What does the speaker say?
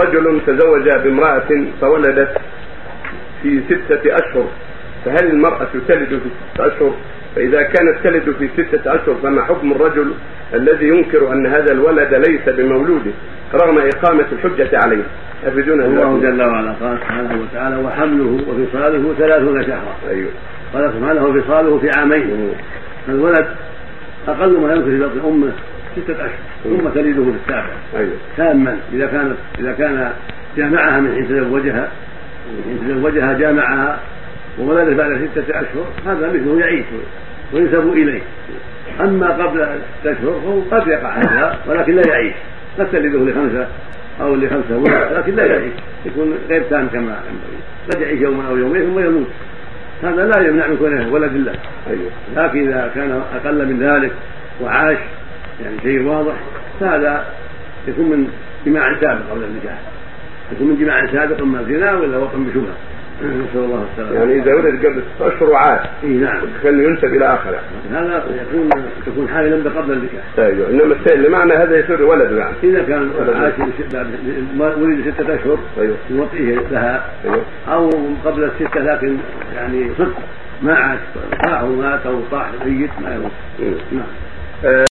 رجل تزوج بامرأة فولدت في ستة أشهر فهل المرأة تلد في ستة أشهر؟ فإذا كانت تلد في ستة أشهر فما حكم الرجل الذي ينكر أن هذا الولد ليس بمولوده رغم إقامة الحجة عليه؟ أفيدونا الله جل وعلا قال سبحانه وتعالى وحمله وفصاله ثلاثون شهرا. أيوه. قال سبحانه وفصاله في عامين. الولد أقل ما يمكن في بطن أمه ستة أشهر ثم تلده في السابع أيوه. تاما إذا كانت إذا كان جامعها من حين تزوجها من حين تزوجها جامعها وولدت بعد ستة أشهر هذا مثله يعيش وينسب إليه. أما قبل ستة أشهر فهو قد يقع هذا ولكن لا يعيش. قد تلده لخمسة أو لخمسة ولد لكن لا يعيش. يكون غير تام كما ينبغي. قد يعيش يوما أو يومين ثم يموت. هذا لا يمنع من كونه ولد الله أيوه. لكن إذا كان أقل من ذلك وعاش يعني شيء واضح فهذا يكون من جماع سابق قبل النكاح يكون من جماع سابق أما زنا ولا وطن بشبهه نسأل الله السلامة. يعني إذا ولد قبل ست أشهر وعاش. إي نعم. كان ينسب إلى اخره هذا يكون يكون حاملا قبل النكاح أيوه. إنما اللي معنى هذا يصير ولد يعني إذا كان عاش ولد ستة أشهر أيوه. يوطئه لها. أيوه. أو قبل الستة لكن يعني صدق. ما عاش طاح ومات أو طاح ميت ما يموت مم. نعم. آه